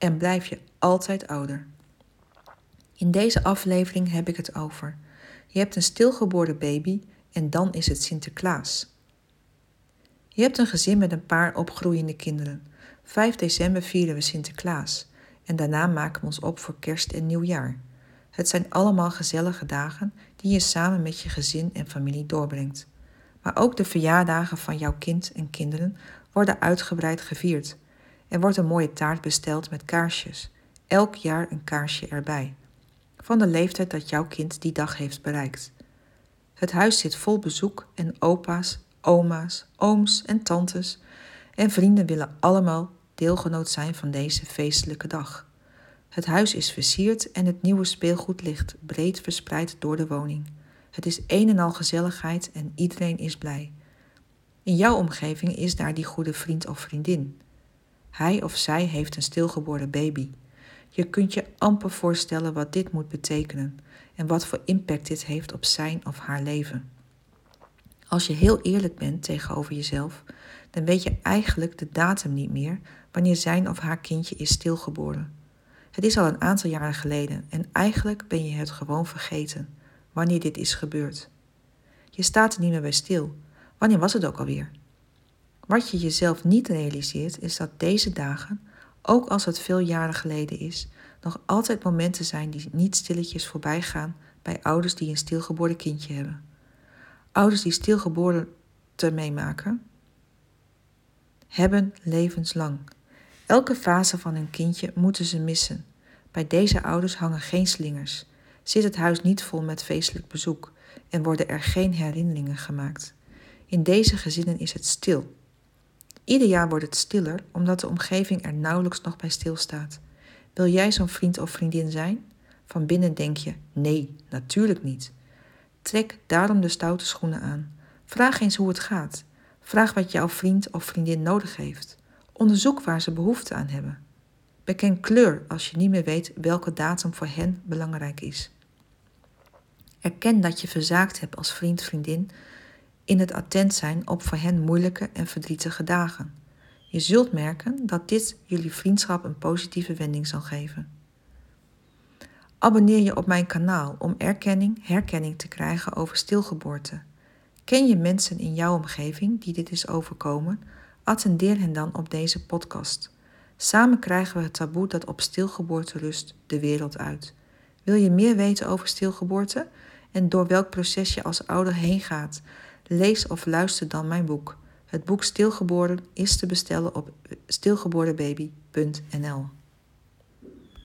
en blijf je altijd ouder. In deze aflevering heb ik het over. Je hebt een stilgeboren baby en dan is het Sinterklaas. Je hebt een gezin met een paar opgroeiende kinderen. 5 december vieren we Sinterklaas en daarna maken we ons op voor kerst en nieuwjaar. Het zijn allemaal gezellige dagen die je samen met je gezin en familie doorbrengt. Maar ook de verjaardagen van jouw kind en kinderen worden uitgebreid gevierd. Er wordt een mooie taart besteld met kaarsjes. Elk jaar een kaarsje erbij. Van de leeftijd dat jouw kind die dag heeft bereikt. Het huis zit vol bezoek en opa's, oma's, ooms en tantes en vrienden willen allemaal deelgenoot zijn van deze feestelijke dag. Het huis is versierd en het nieuwe speelgoed ligt breed verspreid door de woning. Het is een en al gezelligheid en iedereen is blij. In jouw omgeving is daar die goede vriend of vriendin. Hij of zij heeft een stilgeboren baby. Je kunt je amper voorstellen wat dit moet betekenen en wat voor impact dit heeft op zijn of haar leven. Als je heel eerlijk bent tegenover jezelf, dan weet je eigenlijk de datum niet meer wanneer zijn of haar kindje is stilgeboren. Het is al een aantal jaren geleden en eigenlijk ben je het gewoon vergeten wanneer dit is gebeurd. Je staat er niet meer bij stil. Wanneer was het ook alweer? Wat je jezelf niet realiseert is dat deze dagen, ook als het veel jaren geleden is, nog altijd momenten zijn die niet stilletjes voorbij gaan bij ouders die een stilgeboren kindje hebben. Ouders die stilgeboren te meemaken, hebben levenslang. Elke fase van hun kindje moeten ze missen. Bij deze ouders hangen geen slingers, zit het huis niet vol met feestelijk bezoek en worden er geen herinneringen gemaakt. In deze gezinnen is het stil. Ieder jaar wordt het stiller omdat de omgeving er nauwelijks nog bij stilstaat. Wil jij zo'n vriend of vriendin zijn? Van binnen denk je: nee, natuurlijk niet. Trek daarom de stoute schoenen aan. Vraag eens hoe het gaat. Vraag wat jouw vriend of vriendin nodig heeft. Onderzoek waar ze behoefte aan hebben. Beken kleur als je niet meer weet welke datum voor hen belangrijk is. Erken dat je verzaakt hebt als vriend, vriendin in het attent zijn op voor hen moeilijke en verdrietige dagen. Je zult merken dat dit jullie vriendschap een positieve wending zal geven. Abonneer je op mijn kanaal om erkenning, herkenning te krijgen over stilgeboorte. Ken je mensen in jouw omgeving die dit is overkomen? Attendeer hen dan op deze podcast. Samen krijgen we het taboe dat op stilgeboorte rust de wereld uit. Wil je meer weten over stilgeboorte en door welk proces je als ouder heen gaat? Lees of luister dan mijn boek. Het boek Stilgeboren is te bestellen op stilgeborenbaby.nl.